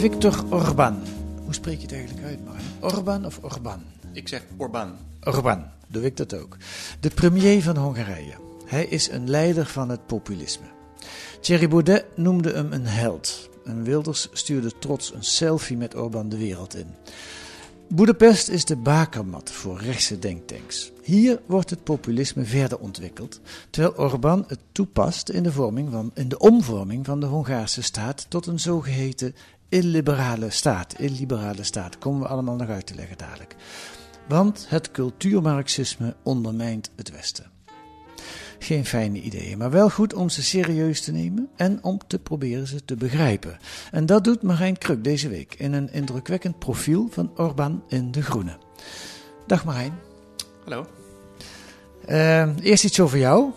Victor Orban. Hoe spreek je het eigenlijk uit, Marijn? Orban of Orban? Ik zeg Orbán. Orban, doe ik dat ook. De premier van Hongarije. Hij is een leider van het populisme. Thierry Baudet noemde hem een held. En Wilders stuurde trots een selfie met Orban de wereld in. Boedapest is de bakermat voor rechtse denktanks. Hier wordt het populisme verder ontwikkeld, terwijl Orbán het toepast in de, vorming van, in de omvorming van de Hongaarse staat tot een zogeheten illiberale staat. Illiberale staat, komen we allemaal nog uit te leggen dadelijk. Want het cultuurmarxisme ondermijnt het Westen. Geen fijne ideeën, maar wel goed om ze serieus te nemen en om te proberen ze te begrijpen. En dat doet Marijn Kruk deze week in een indrukwekkend profiel van Orbán in De Groene. Dag Marijn. Hallo. Eh, eerst iets over jou.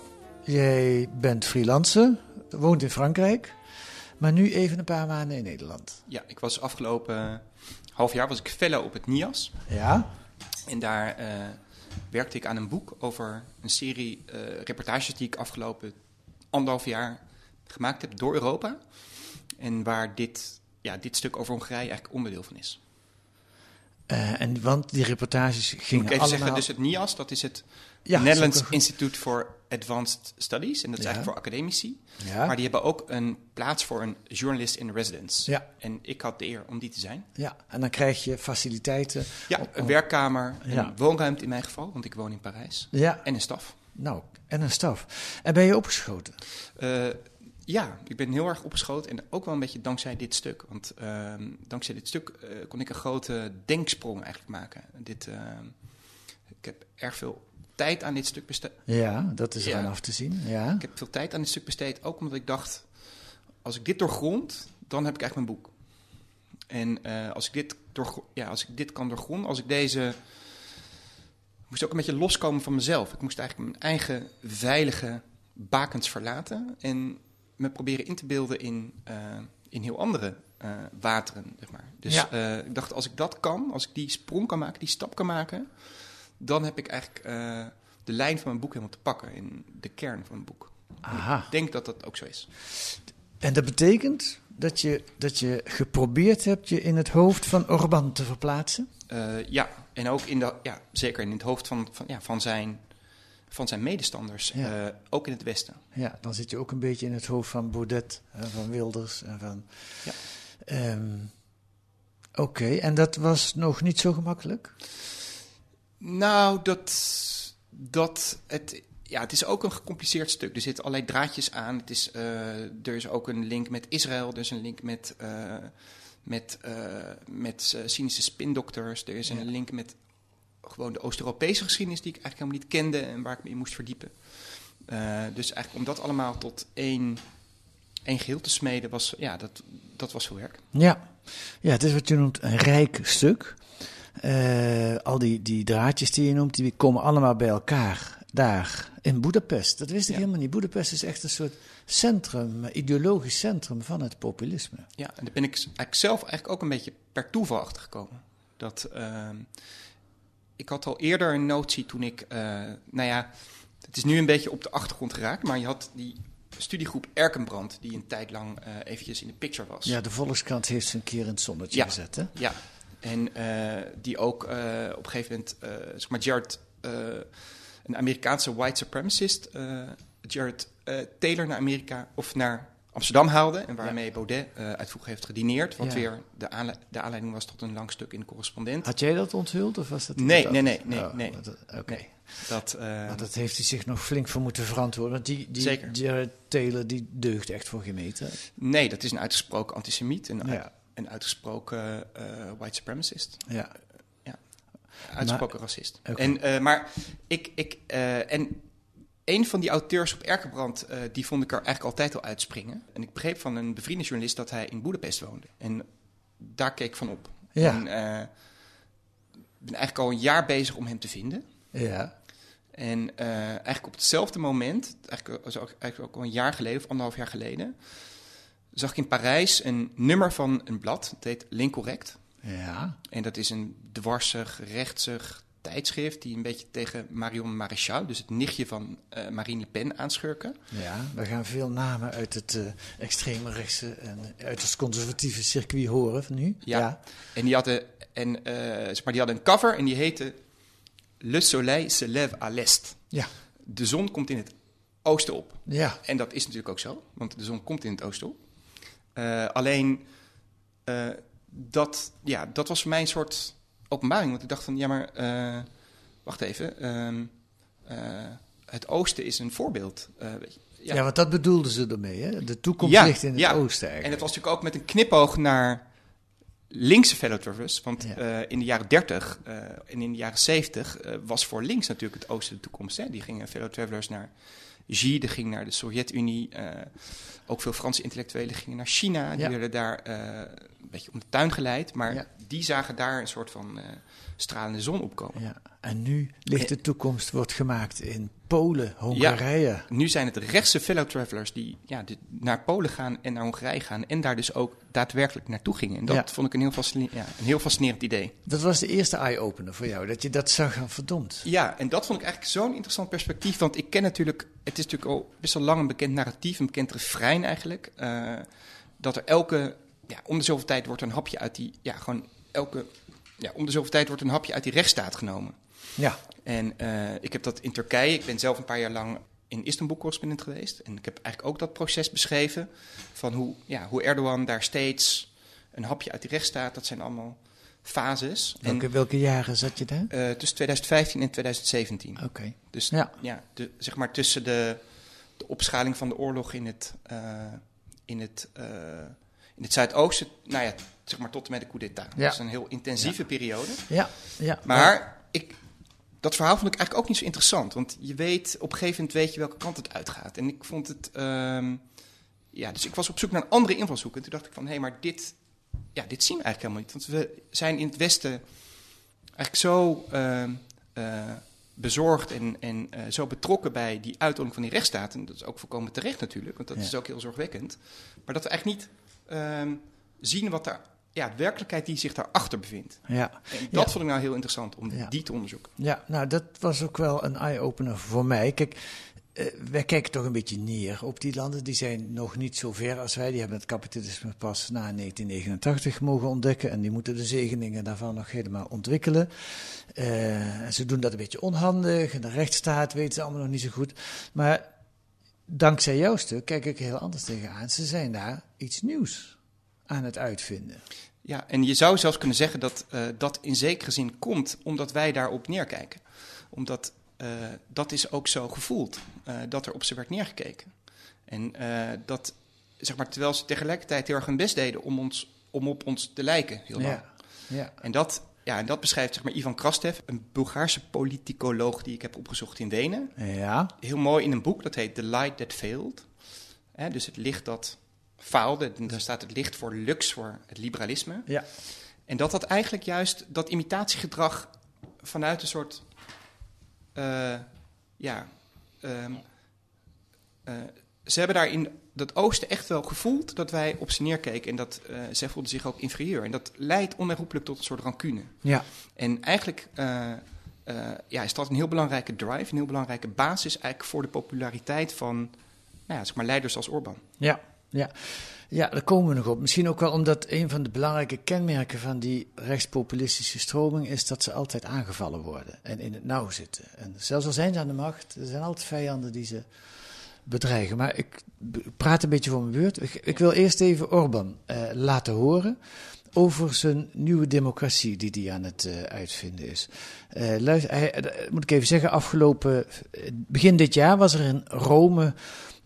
Jij bent freelancer, woont in Frankrijk, maar nu even een paar maanden in Nederland. Ja, ik was afgelopen half jaar was ik fellow op het NIAS. Ja? En daar eh, werkte ik aan een boek over een serie eh, reportages die ik afgelopen anderhalf jaar gemaakt heb door Europa. En waar dit, ja, dit stuk over Hongarije eigenlijk onderdeel van is. Eh, en want die reportages Moet gingen ik even allemaal... zeggen, dus het NIAS, dat is het Ja, een- Institute for Advanced Studies. En dat is Ja. eigenlijk voor academici. Ja. Maar die hebben ook een plaats voor een journalist in residence. Ja. En ik had de eer om die te zijn. Ja, en dan krijg je faciliteiten. Ja, om- een werkkamer, een woonruimte in mijn geval, want ik woon in Parijs. Ja, En een staf. nou, en een staf. En ben je opgeschoten? Eh, ja, ik ben heel erg opgeschoten en ook wel een beetje dankzij dit stuk. Want ehm, dankzij dit stuk eh, kon ik een grote denksprong eigenlijk maken. Dit, ehm, ik heb erg veel tijd aan dit stuk besteed. Ja, dat is Ja. eraan af te zien. Ja. Ik heb veel tijd aan dit stuk besteed, ook omdat ik dacht... als ik dit doorgrond, dan heb ik echt mijn boek. En eh, als, ik dit doorgro- ja, als ik dit kan doorgronden, als ik deze... Ik moest ook een beetje loskomen van mezelf. Ik moest eigenlijk mijn eigen veilige bakens verlaten... en me proberen in te beelden in, eh, in heel andere eh, wateren, zeg maar. Dus Ja. ik dacht, als ik dat kan, als ik die sprong kan maken, die stap kan maken... dan heb ik eigenlijk eh, de lijn van mijn boek helemaal te pakken... in de kern van mijn boek. Aha. Ik denk dat dat ook zo is. En dat betekent dat je, dat je geprobeerd hebt je in het hoofd van Orbán te verplaatsen? Eh, ja, en ook in de, ja, zeker in het hoofd van, van, ja, van, zijn, van zijn medestanders, Ja. eh, ook in het Westen. Ja, dan zit je ook een beetje in het hoofd van Baudet, en van Wilders en van... Ja. Ehm, Oké, en dat was nog niet zo gemakkelijk? Nou, dat, dat het, ja, het is ook een gecompliceerd stuk. Er zitten allerlei draadjes aan. Het is, eh, er is ook een link met Israël, er is een link met, eh, met, eh, met cynische spindokters, er is een link met gewoon de Oost-Europese geschiedenis die ik eigenlijk helemaal niet kende en waar ik me in moest verdiepen. Dus eigenlijk om dat allemaal tot één, één geheel te smeden, was, ja, dat, dat was veel werk. Ja. ja, het is wat je noemt een rijk stuk. Eh, al die, die draadjes die je noemt, die komen allemaal bij elkaar daar in Boedapest. Dat wist ik Ja. helemaal niet. Boedapest is echt een soort centrum, eh, ideologisch centrum van het populisme. Ja, en daar ben ik eigenlijk zelf eigenlijk ook een beetje per toeval achter gekomen. Dat, ehm, ik had al eerder een notie toen ik, eh, nou ja, het is nu een beetje op de achtergrond geraakt, maar je had die studiegroep Erkenbrand, die een tijd lang eventjes in de picture was. Ja, de Volkskrant heeft ze een keer in het zonnetje Ja. gezet, hè? Ja, en eh, die ook eh, op een gegeven moment, eh, zeg maar, Jared, een Amerikaanse white supremacist, Jared Taylor naar Amerika of naar Amsterdam haalde. En waarmee Baudet uh, uit vroeg heeft gedineerd. Wat Ja. weer de, aanle- de aanleiding was tot een lang stuk in de correspondent. Had jij dat onthuld of was dat Nee, nee, nee, nee, Oh, nee. Oké. Nee. Dat, Maar dat heeft hij zich nog flink voor moeten verantwoorden. Want die, die Zeker. Jared Taylor die deugt echt voor gemeten. nee, dat is een uitgesproken antisemiet. Een, Ja. Een uitgesproken eh, white supremacist. Ja. Uitgesproken racist. En, eh, maar ik, ik, eh, en een van die auteurs op Erkenbrand, die vond ik er eigenlijk altijd al uitspringen. En ik begreep van een bevriende journalist dat hij in Boedapest woonde. En daar keek ik van op. Ja. En ben eigenlijk al een jaar bezig om hem te vinden. Ja. En eigenlijk op hetzelfde moment, eigenlijk, eigenlijk ook al een jaar geleden of anderhalf jaar geleden, zag ik in Parijs een nummer van een blad. Het heet Lincorrect. Ja. En dat is een dwarsig, rechtsig tijdschrift die een beetje tegen Marion Maréchal, dus het nichtje van eh, Marine Le Pen, aanschurken. Ja, we gaan veel namen uit het eh, extreme rechtse en uit het conservatieve circuit horen van nu. Ja. En die hadden, en, eh, zeg maar, die hadden een cover en die heette Le Soleil se lève à l'est. Ja. De zon komt in het oosten op. Ja. En dat is natuurlijk ook zo, want de zon komt in het oosten op. Eh, alleen, eh, dat, ja, dat was voor mij een soort openbaring. Want ik dacht van, ja maar, eh, wacht even. ehm, eh, het oosten is een voorbeeld. weet je. Ja. want dat bedoelden ze ermee, hè? De toekomst Ja, ligt in het ja. oosten En eigenlijk. dat was natuurlijk ook met een knipoog naar linkse fellow travelers. Want Ja. in de jaren 30 eh, en in de jaren 70 eh, was voor links natuurlijk het oosten de toekomst. Hè? Die gingen fellow travelers naar Gide, ging naar de Sovjet-Unie. eh, ook veel Franse intellectuelen gingen naar China. Die Ja. werden daar eh, een beetje om de tuin geleid. Maar Ja. die zagen daar een soort van eh, stralende zon opkomen. Ja. En nu ligt de toekomst, wordt gemaakt in Polen, Hongarije. Nu zijn het rechtse fellow travelers die ja, naar Polen gaan en naar Hongarije gaan. En daar dus ook daadwerkelijk naartoe gingen. En dat Ja. vond ik een heel, fascine- ja, een heel fascinerend idee. Dat was de eerste eye-opener voor jou, dat je dat zag van verdomd. Ja, en dat vond ik eigenlijk zo'n interessant perspectief. Want ik ken natuurlijk, het is natuurlijk al best wel lang een bekend narratief, een bekend refrein eigenlijk. eh, dat er elke, ja, om de zoveel tijd wordt een hapje uit die, ja, gewoon elke, ja, om de zoveel tijd wordt een hapje uit die rechtsstaat genomen. Ja. En eh, ik heb dat in Turkije, ik ben zelf een paar jaar lang in Istanbul correspondent geweest. En ik heb eigenlijk ook dat proces beschreven van hoe, ja, hoe Erdogan daar steeds een hapje uit die rechtsstaat, dat zijn allemaal fases. Welke, welke jaren zat je daar? En, eh, tussen 2015 en 2017. Oké. Dus Ja. ja, de, zeg maar tussen de, de opschaling van de oorlog in het, eh, in het, eh, in het Zuidoosten, nou ja, zeg maar tot en met de coup d'etat. Ja. Dat is een heel intensieve periode. Ja, ja. Maar ik, dat verhaal vond ik eigenlijk ook niet zo interessant. Want je weet, op een gegeven moment weet je welke kant het uitgaat. En ik vond het, ehm, ja, dus ik was op zoek naar een andere invalshoek. En toen dacht ik van, hé, maar dit, ja, dit zien we eigenlijk helemaal niet. Want we zijn in het Westen eigenlijk zo ehm, eh, bezorgd en, en eh, zo betrokken bij die uitoefening van die rechtsstaat. En dat is ook volkomen terecht natuurlijk, want dat Ja. is ook heel zorgwekkend. Maar dat we eigenlijk niet ehm, zien wat daar, ja, de werkelijkheid die zich daarachter bevindt. Ja. En dat Ja. vond ik nou heel interessant om Ja. die te onderzoeken. Ja, nou dat was ook wel een eye-opener voor mij. Kijk, eh, wij kijken toch een beetje neer op die landen. Die zijn nog niet zo ver als wij. Die hebben het kapitalisme pas na 1989 mogen ontdekken. En die moeten de zegeningen daarvan nog helemaal ontwikkelen. Eh, en ze doen dat een beetje onhandig. En de rechtsstaat weten ze allemaal nog niet zo goed. Maar dankzij jouw stuk kijk ik heel anders tegenaan. Ze zijn daar iets nieuws aan het uitvinden. Ja, en je zou zelfs kunnen zeggen dat eh, dat in zekere zin komt omdat wij daarop neerkijken. Omdat dat is ook zo gevoeld, eh, dat er op ze werd neergekeken. En eh, dat, zeg maar, terwijl ze tegelijkertijd heel erg hun best deden om, ons, om op ons te lijken, heel lang. Ja, ja. En dat, ja, en dat beschrijft zeg maar, Ivan Krastev, een Bulgaarse politicoloog die ik heb opgezocht in Wenen. ja. Heel mooi in een boek, dat heet The Light That Failed. Dus het licht dat faalde. Daar staat het licht voor lux, voor het liberalisme. ja. En dat dat eigenlijk juist dat imitatiegedrag vanuit een soort. Eh, ja. ehm, eh, ze hebben daar in dat oosten echt wel gevoeld dat wij op ze neerkeken. En dat eh, zij voelden zich ook inferieur. En dat leidt onherroepelijk tot een soort rancune. ja. En eigenlijk ja, is dat een heel belangrijke drive, een heel belangrijke basis eigenlijk voor de populariteit van nou ja, zeg maar leiders als Orbán. Ja, ja. Ja, daar komen we nog op. Misschien ook wel omdat een van de belangrijke kenmerken van die rechtspopulistische stroming is dat ze altijd aangevallen worden en in het nauw zitten. En zelfs al zijn ze aan de macht, er zijn altijd vijanden die ze bedreigen. Maar ik praat een beetje voor mijn beurt. Ik, wil eerst even Orbán eh, laten horen over zijn nieuwe democratie die hij aan het eh, uitvinden is. Eh, luister, moet ik even zeggen, afgelopen begin dit jaar was er in Rome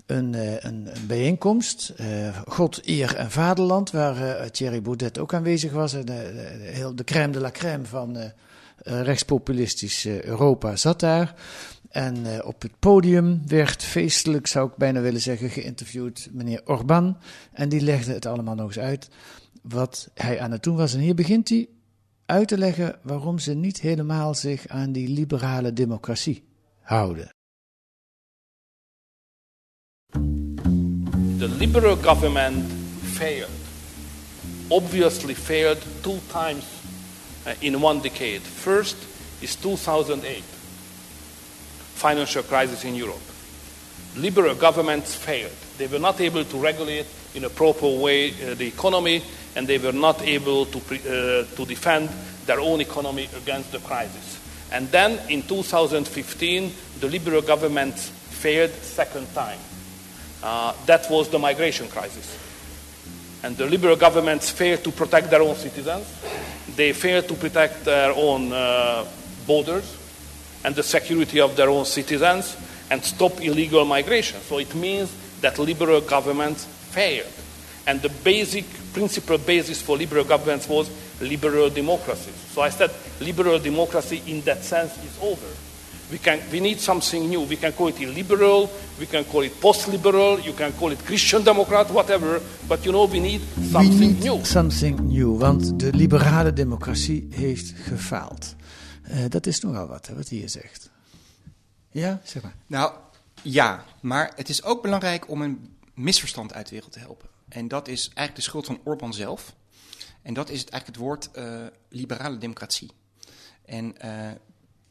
een, eh, een, een bijeenkomst, eh, God, eer en vaderland, waar eh, Thierry Baudet ook aanwezig was. De, de, heel- de crème de la crème van rechtspopulistisch Europa zat daar. En op het podium werd feestelijk, zou ik bijna willen zeggen, geïnterviewd meneer Orbán. En die legde het allemaal nog eens uit wat hij aan het doen was. En hier begint hij uit te leggen waarom ze niet helemaal zich aan die liberale democratie houden. The liberal government failed. Obviously failed two times uh, in one decade. First is 2008, financial crisis in Europe. Liberal governments failed. They were not able to regulate in a proper way uh, the economy, and they were not able to, pre- uh, to defend their own economy against the crisis. And then in 2015, the liberal governments failed second time. Uh, that was the migration crisis. And the liberal governments failed to protect their own citizens. They failed to protect their own uh, borders and the security of their own citizens and stop illegal migration. So it means that liberal governments failed. And the basic principal basis for liberal governments was liberal democracy. So I said liberal democracy in that sense is over. We, can, we need something new. We can call it illiberal, we can call it post-liberal, you can call it Christian Democrat, whatever. But you know, we need We something need new. something new, want de liberale democratie heeft gefaald. Eh, dat is nogal wat, hè, wat hij hier zegt. Ja, zeg maar. Nou, ja, maar het is ook belangrijk om een misverstand uit de wereld te helpen. En dat is eigenlijk de schuld van Orbán zelf. En dat is het, eigenlijk het woord eh, liberale democratie. En, eh,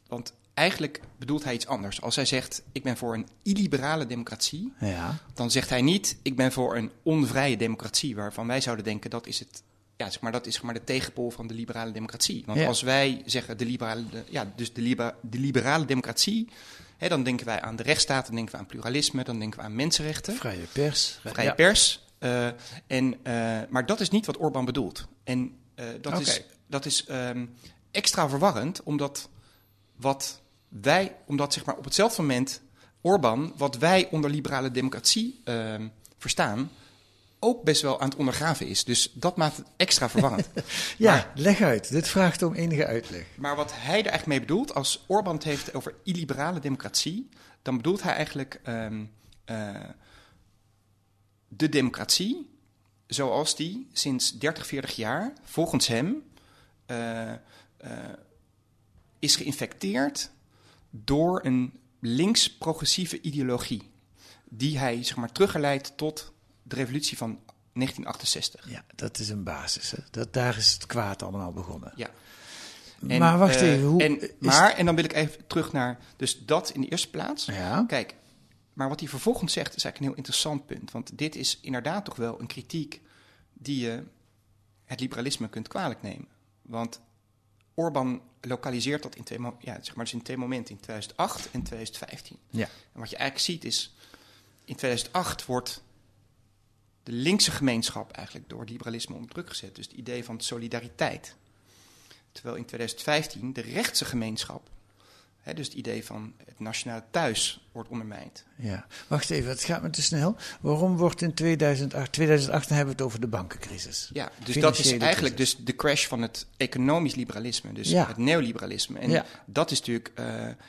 want eigenlijk bedoelt hij iets anders. Als hij zegt, ik ben voor een illiberale democratie, Ja, dan zegt hij niet, ik ben voor een onvrije democratie, waarvan wij zouden denken dat is het. Ja, zeg maar, dat is zeg maar de tegenpool van de liberale democratie. Want Ja. als wij zeggen de liberale, de- ja, dus de, libera- de liberale democratie, hè, dan denken wij aan de rechtsstaat, dan denken we aan pluralisme, dan denken we aan mensenrechten, vrije pers. vrije Ja. pers. eh, en, eh, maar dat is niet wat Orbán bedoelt. En eh, dat is, dat is ehm, extra verwarrend, omdat wat wij, omdat zeg maar op hetzelfde moment Orbán, wat wij onder liberale democratie ehm, verstaan, ook best wel aan het ondergraven is. Dus dat maakt het extra verwarrend. Ja, Maar- leg uit. Dit vraagt om enige uitleg. Maar wat hij er eigenlijk mee bedoelt, als Orbán het heeft over illiberale democratie, dan bedoelt hij eigenlijk ehm, eh, de democratie zoals die sinds 30, 40 jaar, volgens hem, eh, eh, is geïnfecteerd door een links-progressieve ideologie. Die hij zeg maar, teruggeleidt tot de revolutie van 1968. Ja, dat is een basis. Hè. Dat, daar is het kwaad allemaal begonnen. Ja. maar wacht eh, even. Hoe en, is- maar, en dan wil ik even terug naar. Dus dat in de eerste plaats. Ja. Kijk, maar wat hij vervolgens zegt is eigenlijk een heel interessant punt. Want dit is inderdaad toch wel een kritiek die je het liberalisme kunt kwalijk nemen. Want Orbán lokaliseert dat in twee, ja, zeg maar dus in twee momenten, in 2008 en 2015. Ja. En wat je eigenlijk ziet is, in 2008 wordt de linkse gemeenschap eigenlijk door liberalisme onder druk gezet. Dus het idee van solidariteit. Terwijl in 2015 de rechtse gemeenschap, dus het idee van het nationale thuis, wordt ondermijnd. Ja, wacht even, het gaat me te snel. Waarom wordt in 2008, 2008 dan hebben we het over de bankencrisis? Ja, dus dat is eigenlijk crisis. dus de crash van het economisch liberalisme, dus Ja. het neoliberalisme. En Ja. dat is natuurlijk eh,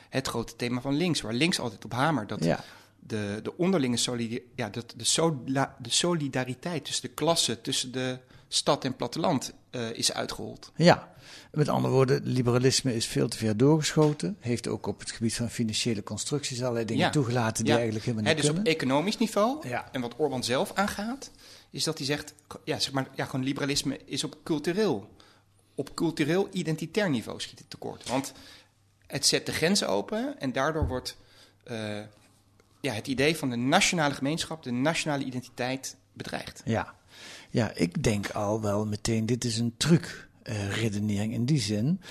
het grote thema van links, waar links altijd op hamert. Dat Ja. de, de onderlinge solidi ja, dat de, sola- de solidariteit tussen de klassen, tussen de stad en platteland eh, is uitgehold. Ja, met andere woorden, liberalisme is veel te ver doorgeschoten. Heeft ook op het gebied van financiële constructies allerlei dingen Ja. toegelaten die Ja. eigenlijk helemaal niet dus op kunnen. economisch niveau, Ja. en wat Orbán zelf aangaat, is dat hij zegt, ja, zeg maar, ja, gewoon liberalisme is op cultureel, op cultureel identitair niveau schiet het tekort. Want het zet de grenzen open en daardoor wordt eh, ja, het idee van de nationale gemeenschap, de nationale identiteit bedreigd. Ja. ja, ik denk al wel meteen, dit is een truc eh, redenering in die zin.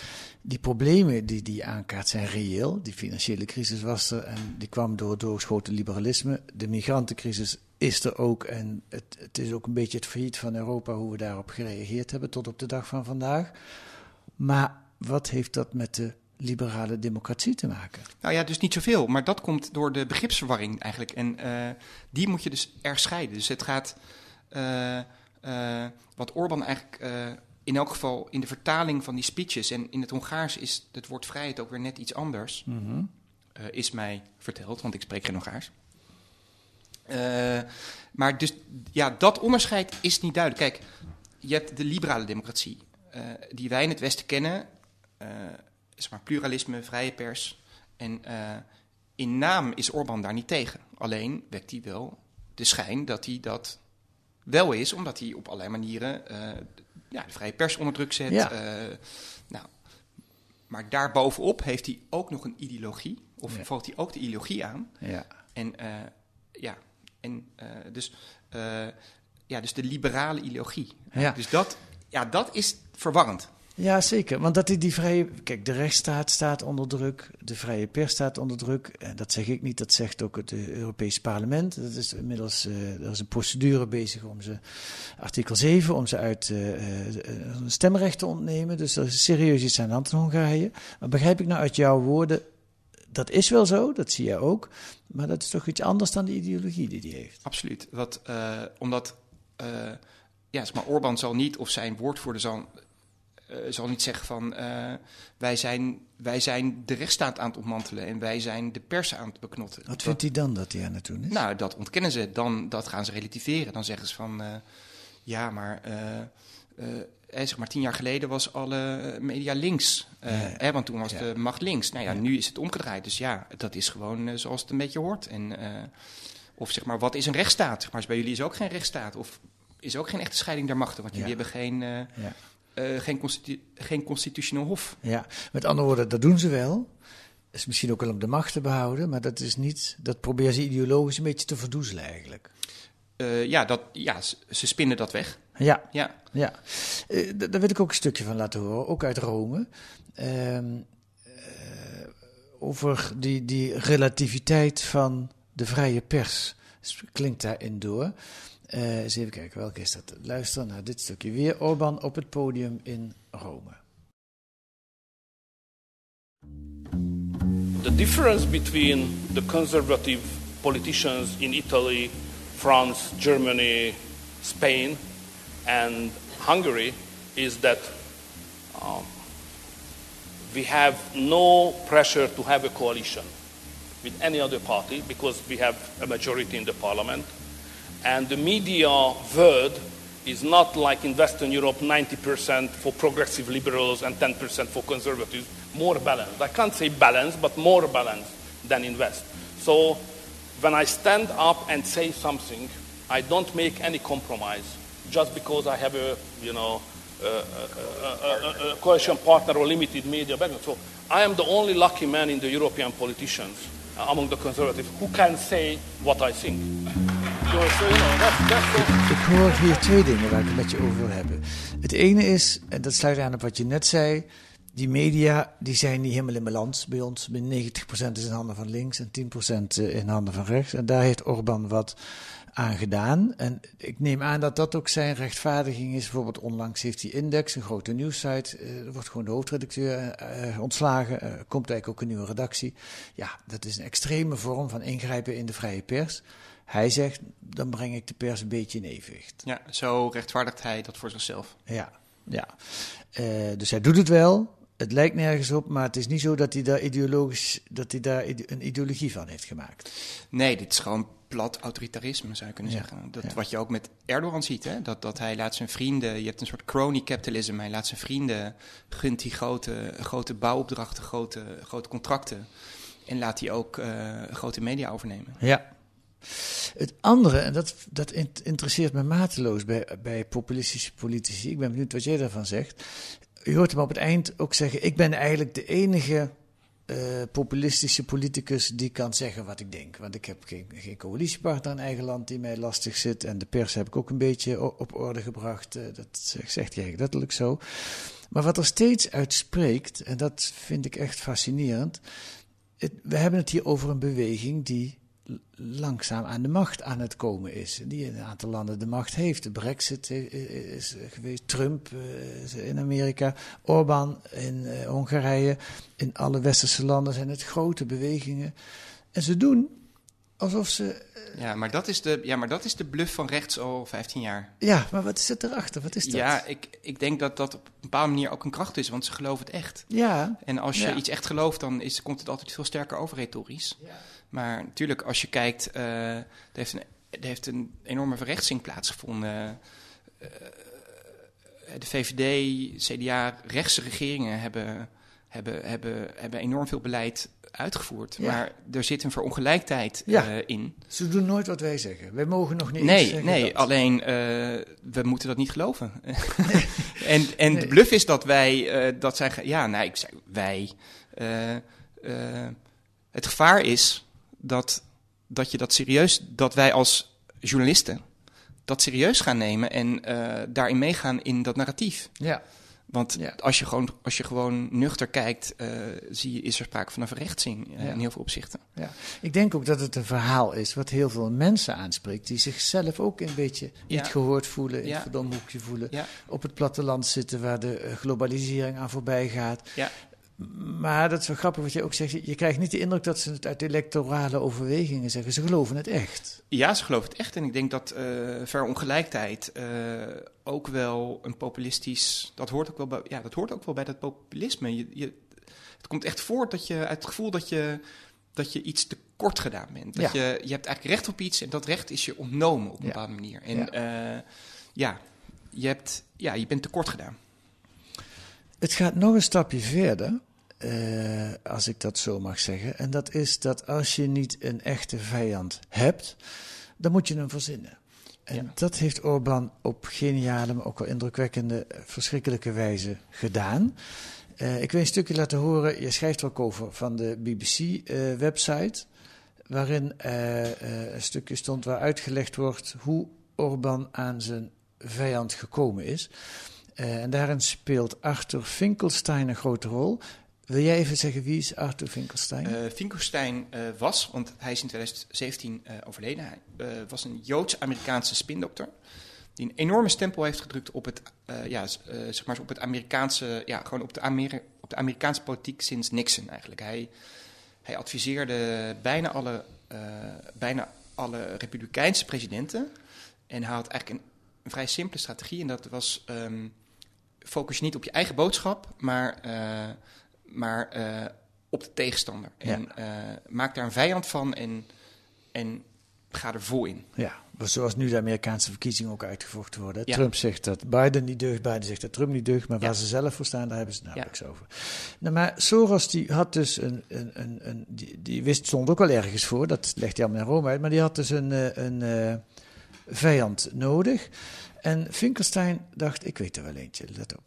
Die problemen die die aankaart zijn reëel. Die financiële crisis was er en die kwam door doorgeschoten liberalisme. De migrantencrisis is er ook en het, het is ook een beetje het failliet van Europa hoe we daarop gereageerd hebben tot op de dag van vandaag. Maar wat heeft dat met de liberale democratie te maken? Nou ja, dus niet zoveel. Maar dat komt door de begripsverwarring eigenlijk. En uh, die moet je dus erg scheiden. Dus het gaat, uh, wat Orbán eigenlijk in elk geval in de vertaling van die speeches... en in het Hongaars is het woord vrijheid ook weer net iets anders... Mm -hmm. is mij verteld, want ik spreek geen Hongaars. maar dus ja, dat onderscheid is niet duidelijk. Kijk, je hebt de liberale democratie... die wij in het Westen kennen zeg maar, pluralisme, vrije pers. En in naam is Orbán daar niet tegen. Alleen wekt hij wel de schijn dat hij dat wel is, omdat hij op allerlei manieren uh, ja, de vrije pers onder druk zet. Ja. Uh, nou, maar daarbovenop heeft hij ook nog een ideologie, of Ja. valt hij ook de ideologie aan. Ja. En ja, en dus, ja, dus de liberale ideologie. Ja. Dus dat, ja, dat is verwarrend. Ja, zeker. Want dat die, die vrije. Kijk, de rechtsstaat staat onder druk. De vrije pers staat onder druk. En dat zeg ik niet, dat zegt ook het uh, Europese parlement. Dat is inmiddels. Uh, er is een procedure bezig om ze. Artikel 7, om ze uit uh, stemrecht te ontnemen. Dus er is serieus iets aan de hand in Hongarije. Maar begrijp ik nou uit jouw woorden. Dat is wel zo, dat zie je ook. Maar dat is toch iets anders dan de ideologie die hij heeft. Absoluut. Wat, omdat. ja, maar Orbán zal niet, of zijn woordvoerder zal zal niet zeggen van uh, wij, zijn, wij zijn de rechtsstaat aan het ontmantelen en wij zijn de pers aan het beknotten. Wat vindt hij dan dat hij aan het doen is? Nou, dat ontkennen ze. Dan dat gaan ze relativeren. Dan zeggen ze van uh, ja, maar. zeg maar tien jaar geleden was alle media links. Ja, ja. Hè, want toen was ja. de macht links. Nou ja, nu is het omgedraaid. Dus ja, dat is gewoon zoals het een beetje hoort. En, of zeg maar, wat is een rechtsstaat? Zeg maar, bij jullie is ook geen rechtsstaat. Of is ook geen echte scheiding der machten. Want jullie hebben geen... Uh, geen, constitu geen constitutioneel hof. Ja, met andere woorden, dat doen ze wel. is misschien ook wel om de macht te behouden, maar dat is niet. Dat proberen ze ideologisch een beetje te verdoezelen eigenlijk. Uh, ja, dat, ja, ze spinnen dat weg. Ja, ja. ja. Uh, daar wil ik ook een stukje van laten horen, ook uit Rome. Uh, over die, die relativiteit van de vrije pers. Klinkt daarin door. Uh, eens even kijken, welke is dat? Luister naar dit stukje. Weer Orbán op het podium in Rome. The difference between the conservative politicians in Italy, France, Germany, Spain, and Hungary is that um, we have no pressure to have a coalition with any other party because we have a majority in the parliament. And the media word is not like in Western Europe 90% for progressive liberals and 10% for conservatives, more balanced. I can't say balanced, but more balanced than in West. So when I stand up and say something, I don't make any compromise just because I have a, you know, a, a, a, a coalition partner or limited media background. So I am the only lucky man in the European politicians uh, among the conservatives who can say what I think. Ik hoor hier twee dingen waar ik het met je over wil hebben. Het ene is, en dat sluit aan op wat je net zei, die media die zijn niet helemaal in balans bij ons. 90% is in handen van links en 10% in handen van rechts. En daar heeft Orbán wat aan gedaan. En ik neem aan dat dat ook zijn rechtvaardiging is. Bijvoorbeeld onlangs heeft hij Index, een grote nieuwssite. Er wordt gewoon de hoofdredacteur uh, ontslagen. Er komt eigenlijk ook een nieuwe redactie. Ja, dat is een extreme vorm van ingrijpen in de vrije pers. Hij zegt, dan breng ik de pers een beetje in evenwicht. Ja, zo rechtvaardigt hij dat voor zichzelf. Ja, ja. Uh, dus hij doet het wel. Het lijkt nergens op, maar het is niet zo dat hij daar ideologisch, dat hij daar een ideologie van heeft gemaakt. Nee, dit is gewoon plat autoritarisme, zou je kunnen ja, zeggen. Dat, ja. Wat je ook met Erdogan ziet, hè? Dat, dat hij laat zijn vrienden, je hebt een soort crony capitalism, hij laat zijn vrienden, gunt die grote, grote bouwopdrachten, grote, grote contracten. En laat hij ook uh, grote media overnemen. Ja, het andere, en dat, dat interesseert me mateloos bij, bij populistische politici, ik ben benieuwd wat jij daarvan zegt. Je hoort hem op het eind ook zeggen: Ik ben eigenlijk de enige eh, populistische politicus die kan zeggen wat ik denk. Want ik heb geen, geen coalitiepartner in eigen land die mij lastig zit. En de pers heb ik ook een beetje op orde gebracht. Eh, dat zegt hij eigenlijk letterlijk zo. Maar wat er steeds uit spreekt, en dat vind ik echt fascinerend. We hebben het hier over een beweging die langzaam aan de macht aan het komen is. Die in een aantal landen de macht heeft. De Brexit is geweest, Trump eh, in Amerika, Orbán in eh, Hongarije. In alle westerse landen zijn het grote bewegingen. En ze doen alsof ze. Ja, maar dat is de, ja, maar dat is de bluff van rechts al 15 jaar. Ja, maar wat zit erachter? Wat is dat? Ja, ik, ik denk dat dat op een bepaalde manier ook een kracht is, want ze geloven het echt. ja, En als je Ja. iets echt gelooft, dan is, komt het altijd veel sterker over retorisch. Maar natuurlijk, als je kijkt, eh, er, heeft een, er heeft een enorme verrechtsing plaatsgevonden. Eh, de VVD, CDA, rechtse regeringen hebben, hebben, hebben, hebben enorm veel beleid uitgevoerd. Ja. Maar er zit een verongelijkheid Ja. eh, in. ze doen nooit wat wij zeggen. Wij mogen nog niet Nee, zeggen nee dat. alleen eh, we moeten dat niet geloven. en en Nee. de bluff is dat wij, eh, dat zijn, ja, nee, ik zei wij. eh, eh, het gevaar is dat, dat je dat serieus, dat wij als journalisten dat serieus gaan nemen en eh, daarin meegaan in dat narratief. Ja, Want Ja. als, je gewoon, als je gewoon nuchter kijkt, eh, zie je, is er sprake van een verrechtsing eh, Ja. in heel veel opzichten. ja. Ik denk ook dat het een verhaal is wat heel veel mensen aanspreekt. Die zichzelf ook een beetje niet gehoord voelen, in het verdomde hoekje voelen. Op het platteland zitten waar de globalisering aan voorbij gaat. Maar dat is wel grappig wat je ook zegt. Je krijgt niet de indruk dat ze het uit electorale overwegingen zeggen. Ze geloven het echt. Ja, ze geloven het echt. En ik denk dat eh verongelijkheid eh, ook wel een populistisch... Dat hoort ook wel bij, ja, dat hoort ook wel bij dat populisme. Je, je, het komt echt voort dat je, uit het gevoel dat je, dat je iets tekort gedaan bent. Dat Ja. je, je hebt eigenlijk recht op iets en dat recht is je ontnomen op een Ja. bepaalde manier. En Ja. ja, ja, je, hebt, ja, je bent tekort gedaan. Het gaat nog een stapje verder, eh, als ik dat zo mag zeggen. En dat is dat als je niet een echte vijand hebt, dan moet je hem verzinnen. En Ja. dat heeft Orbán op geniale, maar ook wel indrukwekkende, verschrikkelijke wijze gedaan. Eh, ik wil een stukje laten horen. Je schrijft er ook over van de BBC-website. waarin eh, eh, een stukje stond waar uitgelegd wordt hoe Orbán aan zijn vijand gekomen is. En daarin speelt Arthur Finkelstein een grote rol. Wil jij even zeggen wie is Arthur Finkelstein? Eh Finkelstein eh, was, want hij is in 2017 eh, overleden, hij was een Joods-Amerikaanse spindokter. Die een enorme stempel heeft gedrukt op het, ja, zeg maar op het Amerikaanse, ja, gewoon op de, op de Amerikaanse politiek sinds Nixon eigenlijk. Hij, hij adviseerde bijna alle, bijna alle Republikeinse presidenten. En hij had eigenlijk een, vrij simpele strategie. En dat was ehm, focus je niet op je eigen boodschap, maar, maar eh, op de tegenstander. En eh, maak daar een vijand van en, en ga er vol in. Ja, zoals nu de Amerikaanse verkiezingen ook uitgevochten worden. Ja. Trump zegt dat Biden niet deugt, Biden zegt dat Trump niet deugt, maar waar Ja. ze zelf voor staan, daar hebben ze nauwelijks over. Nou, maar Soros die had dus een, een, een, een die, die wist, stond ook wel ergens voor, dat legt hij allemaal naar Rome uit, maar die had dus een, eh, een eh, vijand nodig. En Finkelstein dacht, ik weet er wel eentje, let op.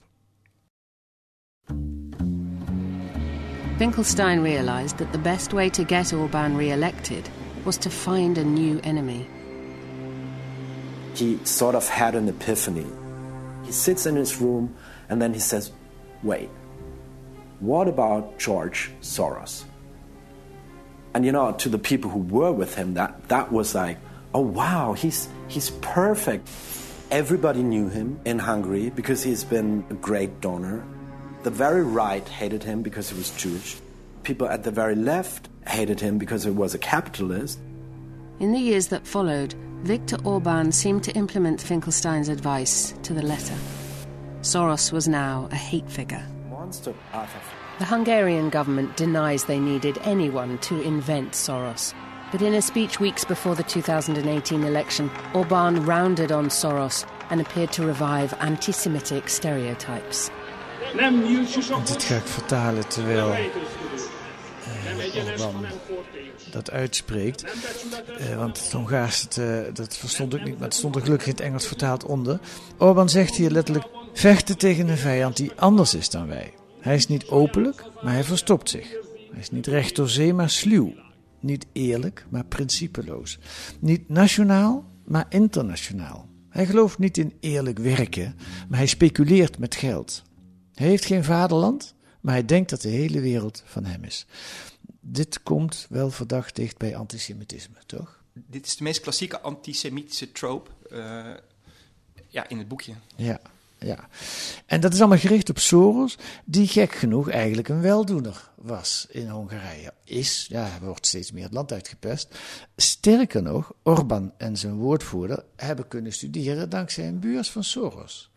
Finkelstein realized that the best way to get Orban re elected was to find a new enemy. he sort of had an epiphany. He sits in his room and then he says, Wait, what about George Soros? And you know, to the people who were with him, that, that was like, oh wow, he's, he's perfect. Everybody knew him in Hungary because he's been a great donor. The very right hated him because he was Jewish. People at the very left hated him because he was a capitalist. In the years that followed, Viktor Orban seemed to implement Finkelstein's advice to the letter. Soros was now a hate figure. Monster The Hungarian government denies they needed anyone to invent Soros. But in a speech weeks before the 2018 election, Orban rounded on Soros and appeared to revive anti Semitic stereotypes. Dit ga ik vertalen terwijl eh, Orbán dat uitspreekt. Eh, want het Hongaars, het, eh, dat verstond ik niet, maar het stond er gelukkig in het Engels vertaald onder. Orbán zegt hier letterlijk, vechten tegen een vijand die anders is dan wij. Hij is niet openlijk, maar hij verstopt zich. Hij is niet recht door zee, maar sluw. Niet eerlijk, maar principeloos. Niet nationaal, maar internationaal. Hij gelooft niet in eerlijk werken, maar hij speculeert met geld. Hij heeft geen vaderland, maar hij denkt dat de hele wereld van hem is. Dit komt wel verdacht dicht bij antisemitisme, toch? Dit is de meest klassieke antisemitische trope uh, ja, in het boekje. Ja, ja. En dat is allemaal gericht op Soros, die gek genoeg eigenlijk een weldoener was in Hongarije. Is, ja, hij wordt steeds meer het land uitgepest. Sterker nog, Orbán en zijn woordvoerder hebben kunnen studeren dankzij een beurs van Soros.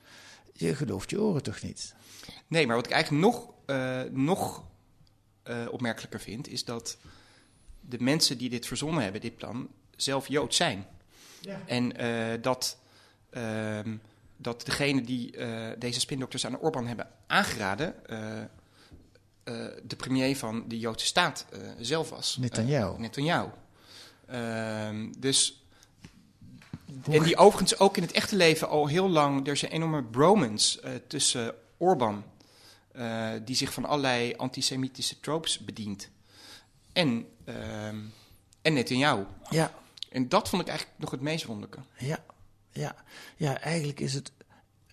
Je gelooft je oren toch niet? Nee, maar wat ik eigenlijk nog, uh, nog uh, opmerkelijker vind, is dat de mensen die dit verzonnen hebben, dit plan, zelf Jood zijn. Ja. En uh, dat, uh, dat degene die uh, deze spindokters aan Orbán hebben aangeraden, de premier van de Joodse staat zelf was. Netanyahu. Netanyahu. Ehm, dus en die overigens ook in het echte leven al heel lang, er is een enorme bromance tussen Orbán uh, die zich van allerlei antisemitische tropes bedient. En, uh, en Netanyahu. Ja. En dat vond ik eigenlijk nog het meest wonderlijke. Ja, ja. ja eigenlijk is het,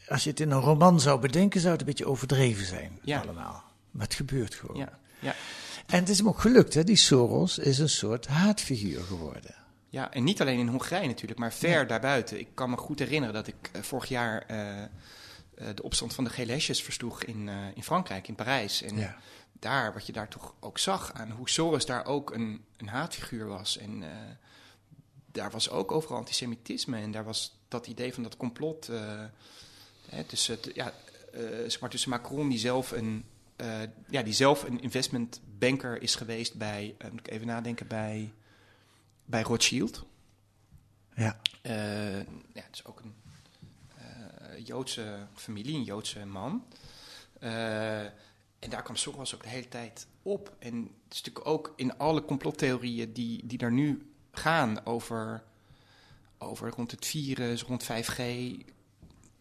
als je het in een roman zou bedenken, zou het een beetje overdreven zijn ja. allemaal. Maar het gebeurt gewoon. Ja, ja. En het is hem ook gelukt, hè? die Soros is een soort haatfiguur geworden. Ja, en niet alleen in Hongarije natuurlijk, maar ver ja. daarbuiten. Ik kan me goed herinneren dat ik uh, vorig jaar uh, uh, de opstand van de gele hesjes versloeg in, uh, in Frankrijk, in Parijs. En ja. daar, wat je daar toch ook zag aan hoe Soros daar ook een, een haatfiguur was. En uh, daar was ook overal antisemitisme. En daar was dat idee van dat complot hè, tussen, ja, zeg maar tussen Macron, die zelf een, ja, die zelf een investmentbanker is geweest bij, moet ik even nadenken, bij, bij Rothschild. Ja. ja, dus ook een Joodse familie, een Joodse man. Uh, en daar kwam Soros ook de hele tijd op. En het is natuurlijk ook in alle complottheorieën die, die er nu gaan over, over rond het virus, rond 5G.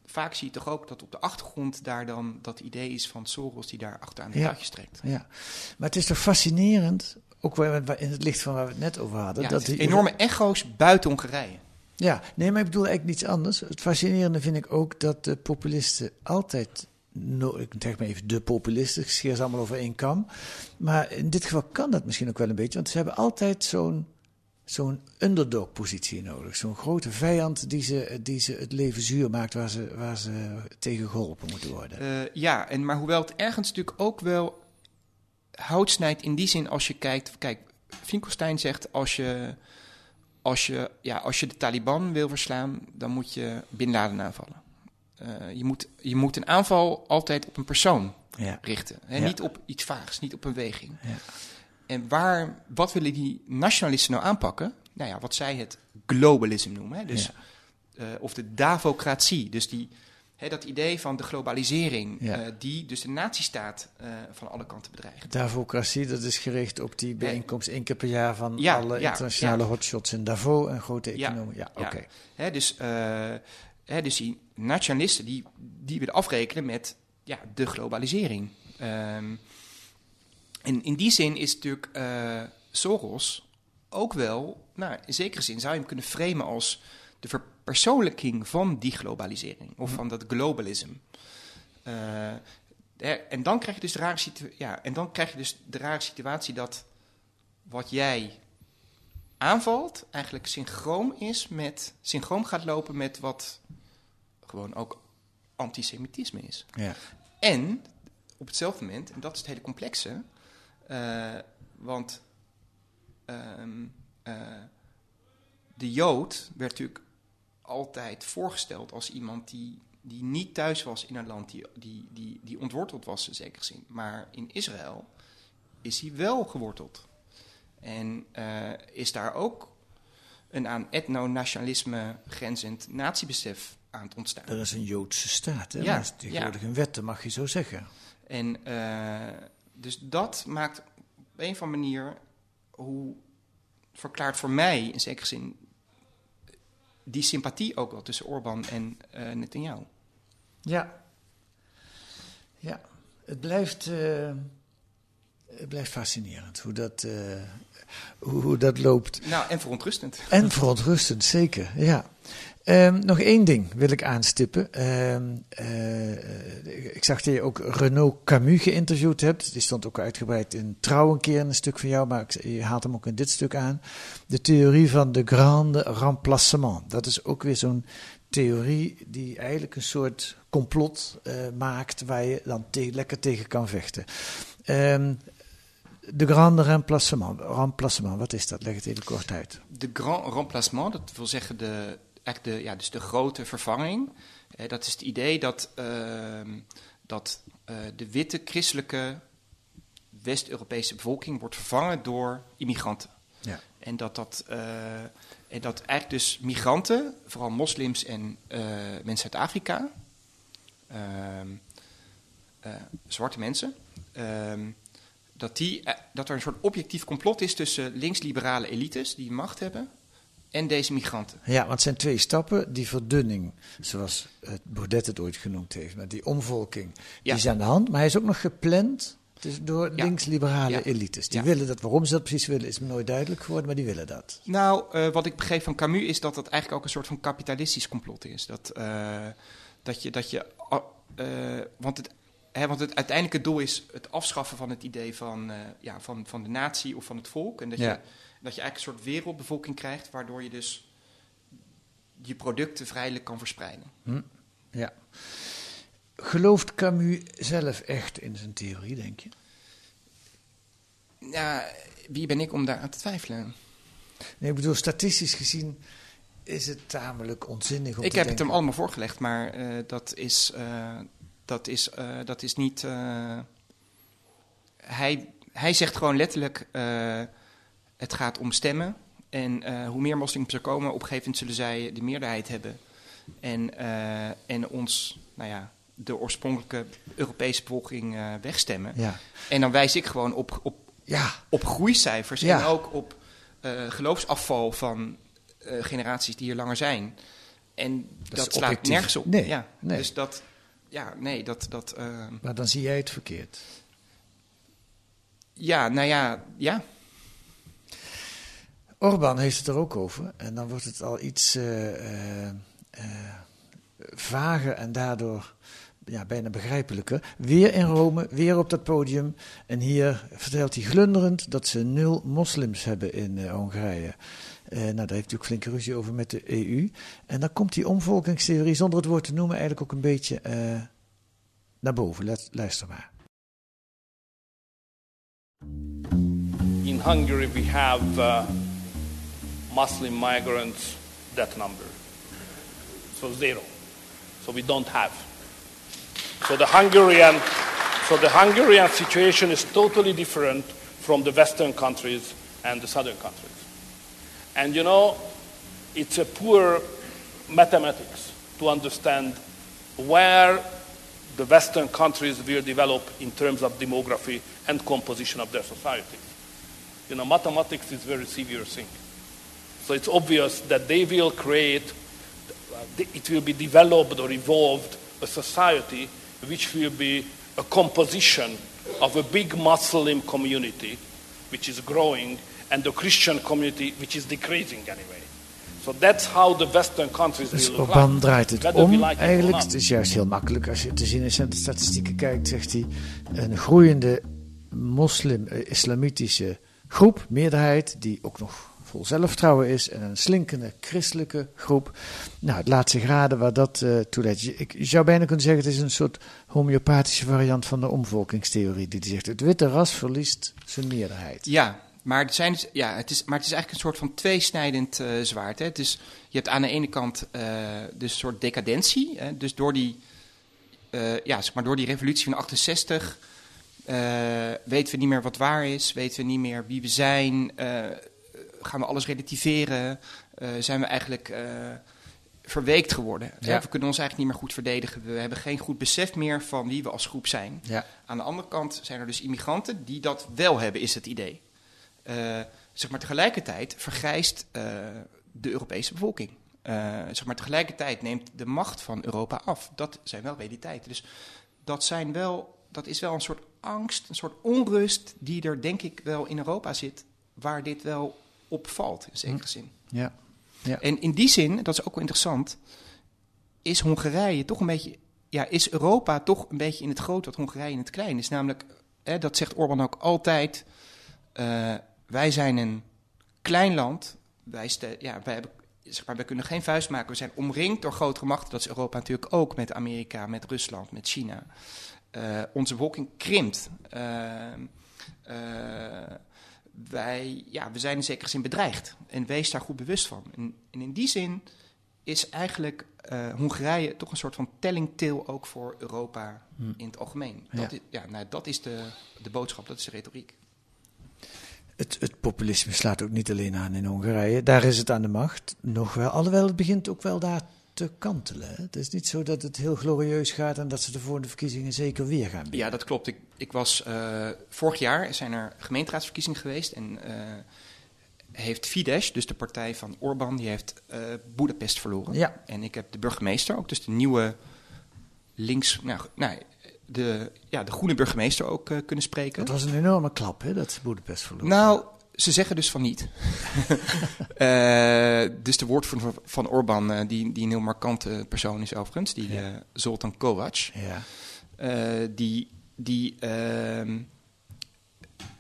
Vaak zie je toch ook dat op de achtergrond daar dan dat idee is van Soros die daar achteraan de ja, trekt. Ja, maar het is toch fascinerend, ook in het licht van waar we het net over hadden. Ja, dat die enorme echo's buiten Hongarije. Ja, nee, maar ik bedoel eigenlijk niets anders. Het fascinerende vind ik ook dat de populisten altijd. No, ik zeg maar even de populisten, ik scheer ze allemaal over één kam. Maar in dit geval kan dat misschien ook wel een beetje, want ze hebben altijd zo'n zo'n underdog-positie nodig. Zo'n grote vijand die ze, die ze het leven zuur maakt, waar ze, waar ze tegen geholpen moeten worden. Uh, ja, en, maar hoewel het ergens natuurlijk ook wel hout snijdt in die zin als je kijkt... Kijk, Finkelstein zegt als je als je, ja, als je de Taliban wil verslaan, dan moet je Bin Laden aanvallen. Uh, je, moet, je moet een aanval altijd op een persoon ja. richten. Hè? Ja. Niet op iets vaags, niet op een weging. Ja. En waar, wat willen die nationalisten nou aanpakken? Nou ja, wat zij het globalisme noemen. Hè? Dus, uh, of de davocratie. Dus die, dat idee van de globalisering, uh, die dus de nazistaat van alle kanten bedreigt. Davocratie, dat is gericht op die bijeenkomst één keer per jaar van ja, alle ja, internationale hotshots in Davos en grote economen. Ja, oké. Okay. Dus, hè, dus die nationalisten die, die willen afrekenen met ja, de globalisering. Um, en in die zin is natuurlijk uh, Soros ook wel, nou, in zekere zin zou je hem kunnen framen als de verpersoonlijking van die globalisering of van dat globalisme. Uh, en dan krijg je dus de rare situatie, ja, en dan krijg je dus de rare situatie dat wat jij aanvalt eigenlijk synchroon is met synchroon gaat lopen met wat gewoon ook antisemitisme is. Ja. En op hetzelfde moment, en dat is het hele complexe, uh, want um, uh, de Jood werd natuurlijk altijd voorgesteld als iemand die, die niet thuis was in een land, die, die, die, die ontworteld was in zekere zin. Maar in Israël is hij wel geworteld. En uh, is daar ook een aan etno-nationalisme grenzend natiebesef aan het ontstaan. Er is een Joodse staat, hè? Ja, dat is tegenwoordig ja. een wet, dat mag je zo zeggen. En uh, dus dat maakt op een of andere manier hoe verklaart voor mij in zekere zin die sympathie ook wel tussen Orbán en uh, Netanyahu. Ja. Ja, het blijft. Uh, Het blijft fascinerend hoe dat, eh, hoe, hoe dat loopt. Nou, en verontrustend. En verontrustend, zeker, ja. Ehm, nog één ding wil ik aanstippen. Eh, ik zag dat je ook Renaud Camus geïnterviewd hebt. Die stond ook uitgebreid in Trouw een keer in een stuk van jou, maar ik- je haalt hem ook in dit stuk aan. De theorie van de grande remplacement. Dat is ook weer zo'n theorie die eigenlijk een soort complot eh, maakt waar je dan lekker tegen kan vechten. Ehm, de grande remplacement. remplacement, wat is dat? Leg het even kort uit. De grand remplacement, dat wil zeggen de, eigenlijk de, ja, dus de grote vervanging. Eh, dat is het idee dat, ehm, dat eh, de witte christelijke West-Europese bevolking wordt vervangen door immigranten. Ja. En dat, dat, eh, en dat eigenlijk dus migranten, vooral moslims en mensen uit Afrika, ehm, eh, zwarte mensen, ehm, dat, die, dat er een soort objectief complot is tussen links-liberale elites die macht hebben en deze migranten. Ja, want het zijn twee stappen. Die verdunning, zoals het Baudet het ooit genoemd heeft, met die omvolking, die is aan de hand. Maar hij is ook nog gepland dus door Ja. links-liberale Ja. elites. Die willen dat. Waarom ze dat precies willen, is me nooit duidelijk geworden, maar die willen dat. Nou, eh, wat ik begreep van Camus is dat het eigenlijk ook een soort van kapitalistisch complot is. Dat, eh, dat je, dat je eh, want, het, want het uiteindelijke doel is het afschaffen van het idee van, ja, van, van de natie of van het volk. En dat, Ja. je, dat je eigenlijk een soort wereldbevolking krijgt, waardoor je dus je producten vrijelijk kan verspreiden. Hm? Ja. Gelooft Camus zelf echt in zijn theorie, denk je? Ja, wie ben ik om daar aan te twijfelen? Nee, ik bedoel, statistisch gezien is het tamelijk onzinnig om Ik te heb het hem allemaal voorgelegd, maar eh, dat, is, eh, dat, is, eh, dat is niet. hij, hij zegt gewoon letterlijk: het gaat om stemmen. En eh, hoe meer moslims er komen, op een gegeven moment zullen zij de meerderheid hebben. En, eh, en ons, nou ja, de oorspronkelijke Europese bevolking eh, wegstemmen. Ja. En dan wijs ik gewoon op, op, Ja, op groeicijfers Ja. en ook op geloofsafval van generaties die hier langer zijn. En dat, slaat nergens op. Nee, ja. nee. Dus dat, ja, nee, dat, dat, maar dan zie jij het verkeerd. ja, nou ja, ja. Orbán heeft het er ook over. En dan wordt het al iets eh, eh, eh, vager en daardoor ja, bijna begrijpelijker. Weer in Rome, weer op dat podium. En hier vertelt hij glunderend dat ze nul moslims hebben in Hongarije. Nou, daar heeft natuurlijk flinke ruzie over met de EU. En dan komt die omvolkingstheorie, zonder het woord te noemen, eigenlijk ook een beetje naar boven. Let, luister maar. In Hungary, we have Muslim migrants, that number. So zero. So we don't have. So the Hungarian, so the Hungarian situation is totally different from the Western countries and the Southern countries. And you know, it's a poor mathematics to understand where the Western countries will develop in terms of demography and composition of their society. You know, mathematics is very severe thing. So it's obvious that they will create, it will be developed or evolved a society which will be a composition of a big Muslim community which is growing and the Christian community which is decreasing anyway. So that's how the Western countries Dus like. draait het om. Eigenlijk, het is juist heel makkelijk als je te zien is aan de statistieken kijkt, zegt hij. Een groeiende moslim-islamitische groep, meerderheid, die ook nog vol zelfvertrouwen is. En een slinkende christelijke groep. Nou, het laat zich raden waar dat eh toe leidt. Ik zou bijna kunnen zeggen, het is een soort homeopathische variant van de omvolkingstheorie. Die zegt, het witte ras verliest zijn meerderheid. Ja, maar het, zijn dus, ja, het, is, maar het is eigenlijk een soort van tweesnijdend eh zwaard. Hè. Is, je hebt aan de ene kant eh, dus een soort decadentie. Hè. Dus door die, ja, zeg maar door die revolutie van 68 eh, weten we niet meer wat waar is. Weten we niet meer wie we zijn. Eh, gaan we alles relativeren. eh, zijn we eigenlijk eh, verweekt geworden. Ja. We kunnen ons eigenlijk niet meer goed verdedigen. We hebben geen goed besef meer van wie we als groep zijn. Ja. Aan de andere kant zijn er dus immigranten die dat wel hebben, is het idee. Eh, zeg maar tegelijkertijd vergrijst eh, de Europese bevolking. Eh, zeg maar tegelijkertijd neemt de macht van Europa af. Dat zijn wel realiteiten. Dus dat, zijn wel, dat is wel een soort angst, een soort onrust die er denk ik wel in Europa zit, waar dit wel opvalt in zekere zin. Ja. ja. En in die zin, dat is ook wel interessant, is Hongarije toch een beetje, ja, is Europa toch een beetje in het groot wat Hongarije in het klein is. Namelijk, hè, dat zegt Orbán ook altijd, eh, wij zijn een klein land, wij, ja, wij, hebben, zeg maar, wij kunnen geen vuist maken, we zijn omringd door grotere machten, dat is Europa natuurlijk ook met Amerika, met Rusland, met China. Eh, onze bevolking krimpt. Eh, eh, wij, ja, we zijn in zekere zin bedreigd. En wees daar goed bewust van. En, en in die zin is eigenlijk eh, Hongarije toch een soort van tellingtil ook voor Europa in het algemeen. Dat, Ja. is, ja, nou, dat is de, de boodschap, dat is de retoriek. Het, het populisme slaat ook niet alleen aan in Hongarije. Daar is het aan de macht nog wel. Alhoewel het begint ook wel daar te kantelen. Het is niet zo dat het heel glorieus gaat en dat ze de volgende verkiezingen zeker weer gaan winnen. Ja, dat klopt. Ik, ik was, eh, vorig jaar zijn er gemeenteraadsverkiezingen geweest en eh, heeft Fidesz, dus de partij van Orbán, die heeft eh Boedapest verloren. Ja. En ik heb de burgemeester, ook dus de nieuwe links, nou, nou de, ja, de groene burgemeester ook kunnen spreken. Dat was een enorme klap, hè, dat Boedapest verloren. Nou, ze zeggen dus van niet. Eh, dus de woordvoerder van, van Orbán, eh, die, die een heel markante persoon is overigens, die Ja. Zoltan Kovac, ja. eh, die, die, ehm,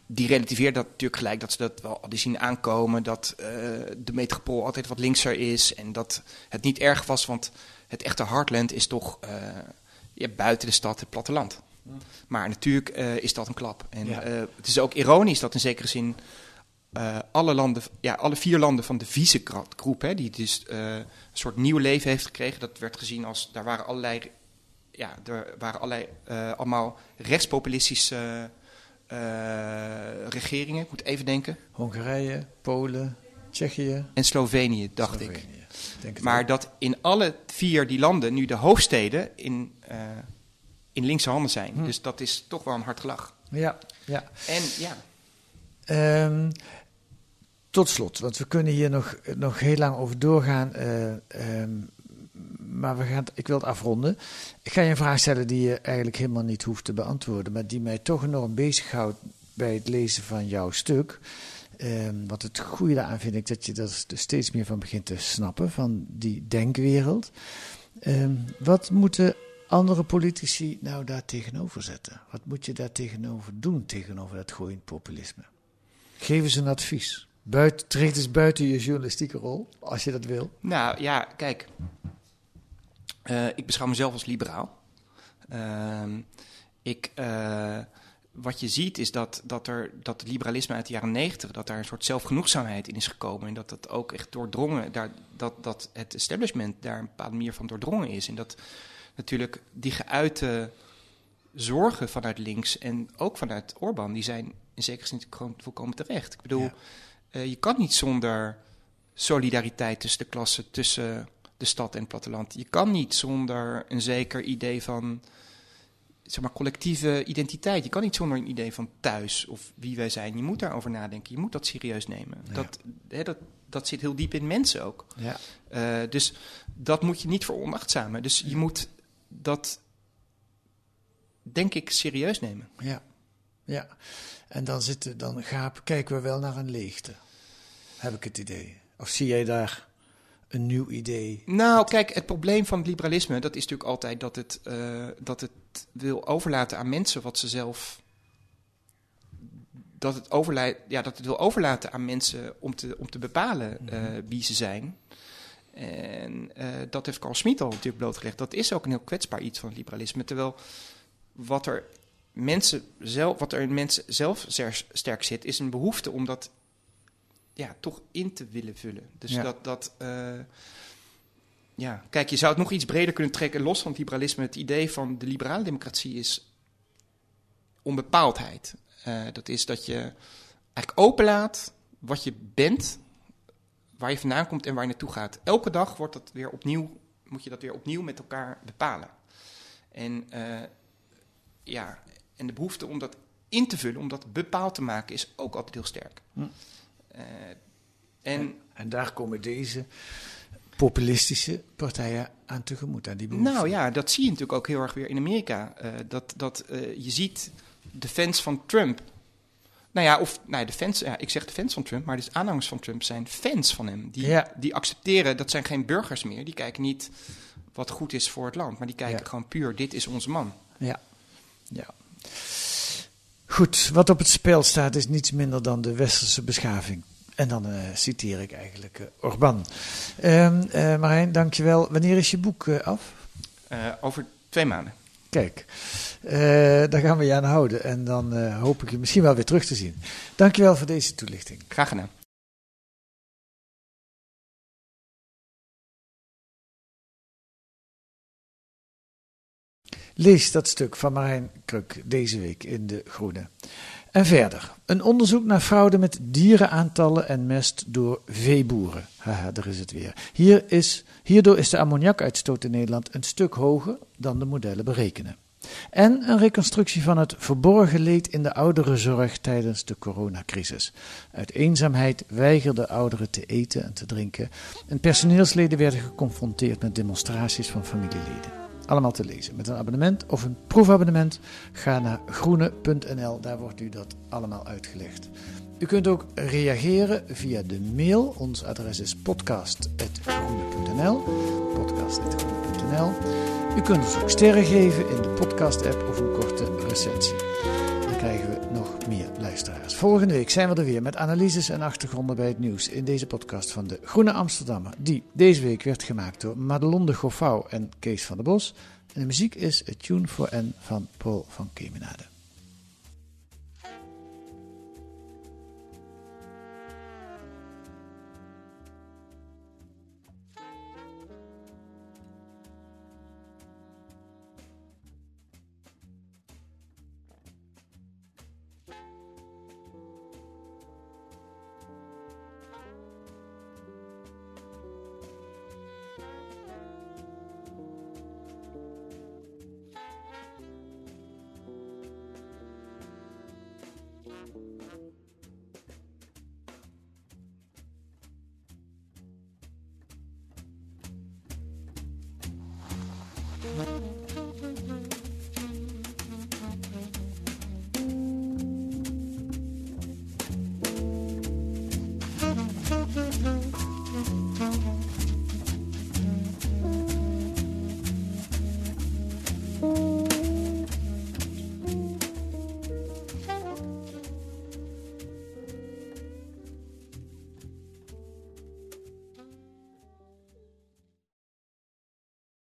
die relativeert dat natuurlijk gelijk, dat ze dat wel hadden zien aankomen, dat de metropool altijd wat linkser is en dat het niet erg was, want het echte heartland is toch ja, buiten de stad, het platteland. Maar natuurlijk is dat een klap. En het is ook ironisch dat in zekere zin eh, alle, landen, ja, alle vier landen van de Visegrad-groep, hè, die dus eh, een soort nieuw leven heeft gekregen, dat werd gezien als, daar waren allerlei, ja, er waren allerlei, eh, allemaal rechtspopulistische regeringen. Ik moet even denken. Hongarije, Polen, Tsjechië, En Slovenië, dacht ik. Denk Maar ook. dat in alle vier die landen nu de hoofdsteden in, in linkse handen zijn. Hm. Dus dat is toch wel een hard gelach. Ja, ja. En ja, Ehm, tot slot, want we kunnen hier nog, nog heel lang over doorgaan. eh, ehm, maar we gaan, ik wil het afronden. Ik ga je een vraag stellen die je eigenlijk helemaal niet hoeft te beantwoorden. Maar die mij toch enorm bezighoudt bij het lezen van jouw stuk. Ehm, wat het goede daaraan vind ik dat je er steeds meer van begint te snappen. Van die denkwereld. Ehm, wat moeten andere politici nou daar tegenover zetten? Wat moet je daar tegenover doen, tegenover dat gooiend populisme? Geef eens een advies. Buiten, treed eens buiten je journalistieke rol, als je dat wil. nou ja, kijk. Eh, ik beschouw mezelf als liberaal. Ehm, ik, eh, wat je ziet is dat, dat, er, dat het liberalisme uit de jaren negentig, dat daar een soort zelfgenoegzaamheid in is gekomen. En dat dat ook echt doordrongen, daar, dat, dat het establishment daar een bepaalde manier van doordrongen is. En dat natuurlijk die geuite zorgen vanuit links en ook vanuit Orbán, die zijn in zekere zin gewoon volkomen terecht. Ik bedoel, Ja. Eh, je kan niet zonder solidariteit tussen de klassen, tussen de stad en het platteland. Je kan niet zonder een zeker idee van zeg maar, collectieve identiteit. Je kan niet zonder een idee van thuis of wie wij zijn. Je moet daarover nadenken. Je moet dat serieus nemen. Ja. Dat, hè, dat, dat zit heel diep in mensen ook. Ja. Eh, dus dat moet je niet veronachtzamen. Dus je moet dat, denk ik, serieus nemen. Ja. Ja. En dan, zitten, dan gaap, kijken we wel naar een leegte. Heb ik het idee. Of zie jij daar een nieuw idee? Nou, kijk, het probleem van het liberalisme, dat is natuurlijk altijd dat het, eh, dat het wil overlaten aan mensen wat ze zelf. Dat het, overlei- ja, dat het wil overlaten aan mensen om te, om te bepalen eh, wie ze zijn. En eh, dat heeft Carl Smit al natuurlijk blootgelegd. Dat is ook een heel kwetsbaar iets van het liberalisme. Terwijl wat er, mensen zelf, wat er in mensen zelf sterk zit, is een behoefte om dat ja, toch in te willen vullen. Dus Ja. dat. dat eh, ja, kijk, je zou het nog iets breder kunnen trekken, los van het liberalisme. Het idee van de liberale democratie is onbepaaldheid. Eh, dat is dat je eigenlijk openlaat wat je bent, waar je vandaan komt en waar je naartoe gaat. Elke dag wordt dat weer opnieuw, moet je dat weer opnieuw met elkaar bepalen. En, eh, ja, en de behoefte om dat in te vullen, om dat bepaald te maken, is ook altijd heel sterk. Hm. Eh, en En daar komen deze populistische partijen aan tegemoet, aan die behoefte. Nou ja, dat zie je natuurlijk ook heel erg weer in Amerika. Eh, dat dat eh, je ziet de fans van Trump. Nou ja, of nou ja, de fans, ja, ik zeg de fans van Trump, maar dus aanhangers van Trump zijn fans van hem. Die, Ja. die accepteren, dat zijn geen burgers meer. Die kijken niet wat goed is voor het land, maar die kijken Ja. gewoon puur, dit is onze man. Ja. ja. Goed, wat op het spel staat is niets minder dan de westerse beschaving. En dan eh, citeer ik eigenlijk eh, Orban. Eh, Marijn, dankjewel. Wanneer is je boek af? Over twee maanden. Kijk, daar gaan we je aan houden. En dan hoop ik je misschien wel weer terug te zien. Dankjewel voor deze toelichting. Graag gedaan. Lees dat stuk van Marijn Kruk deze week in De Groene. En verder, een onderzoek naar fraude met dierenaantallen en mest door veeboeren. Haha, daar is het weer. Hier is, hierdoor is de ammoniakuitstoot in Nederland een stuk hoger dan de modellen berekenen. En een reconstructie van het verborgen leed in de ouderenzorg tijdens de coronacrisis. Uit eenzaamheid weigerden ouderen te eten en te drinken. En personeelsleden werden geconfronteerd met demonstraties van familieleden. Allemaal te lezen met een abonnement of een proefabonnement. Ga naar groene.nl, daar wordt u dat allemaal uitgelegd. U kunt ook reageren via de mail. Ons adres is podcast.groene.nl. Podcast.groene.nl. U kunt ons ook sterren geven in de podcast-app of een korte recensie. Dan krijgen we. Volgende week zijn we er weer met analyses en achtergronden bij het nieuws in deze podcast van de Groene Amsterdammer. Die deze week werd gemaakt door Madelon de Goffau en Kees van der Bos. En de muziek is A Tune for N van Paul van Kemenade.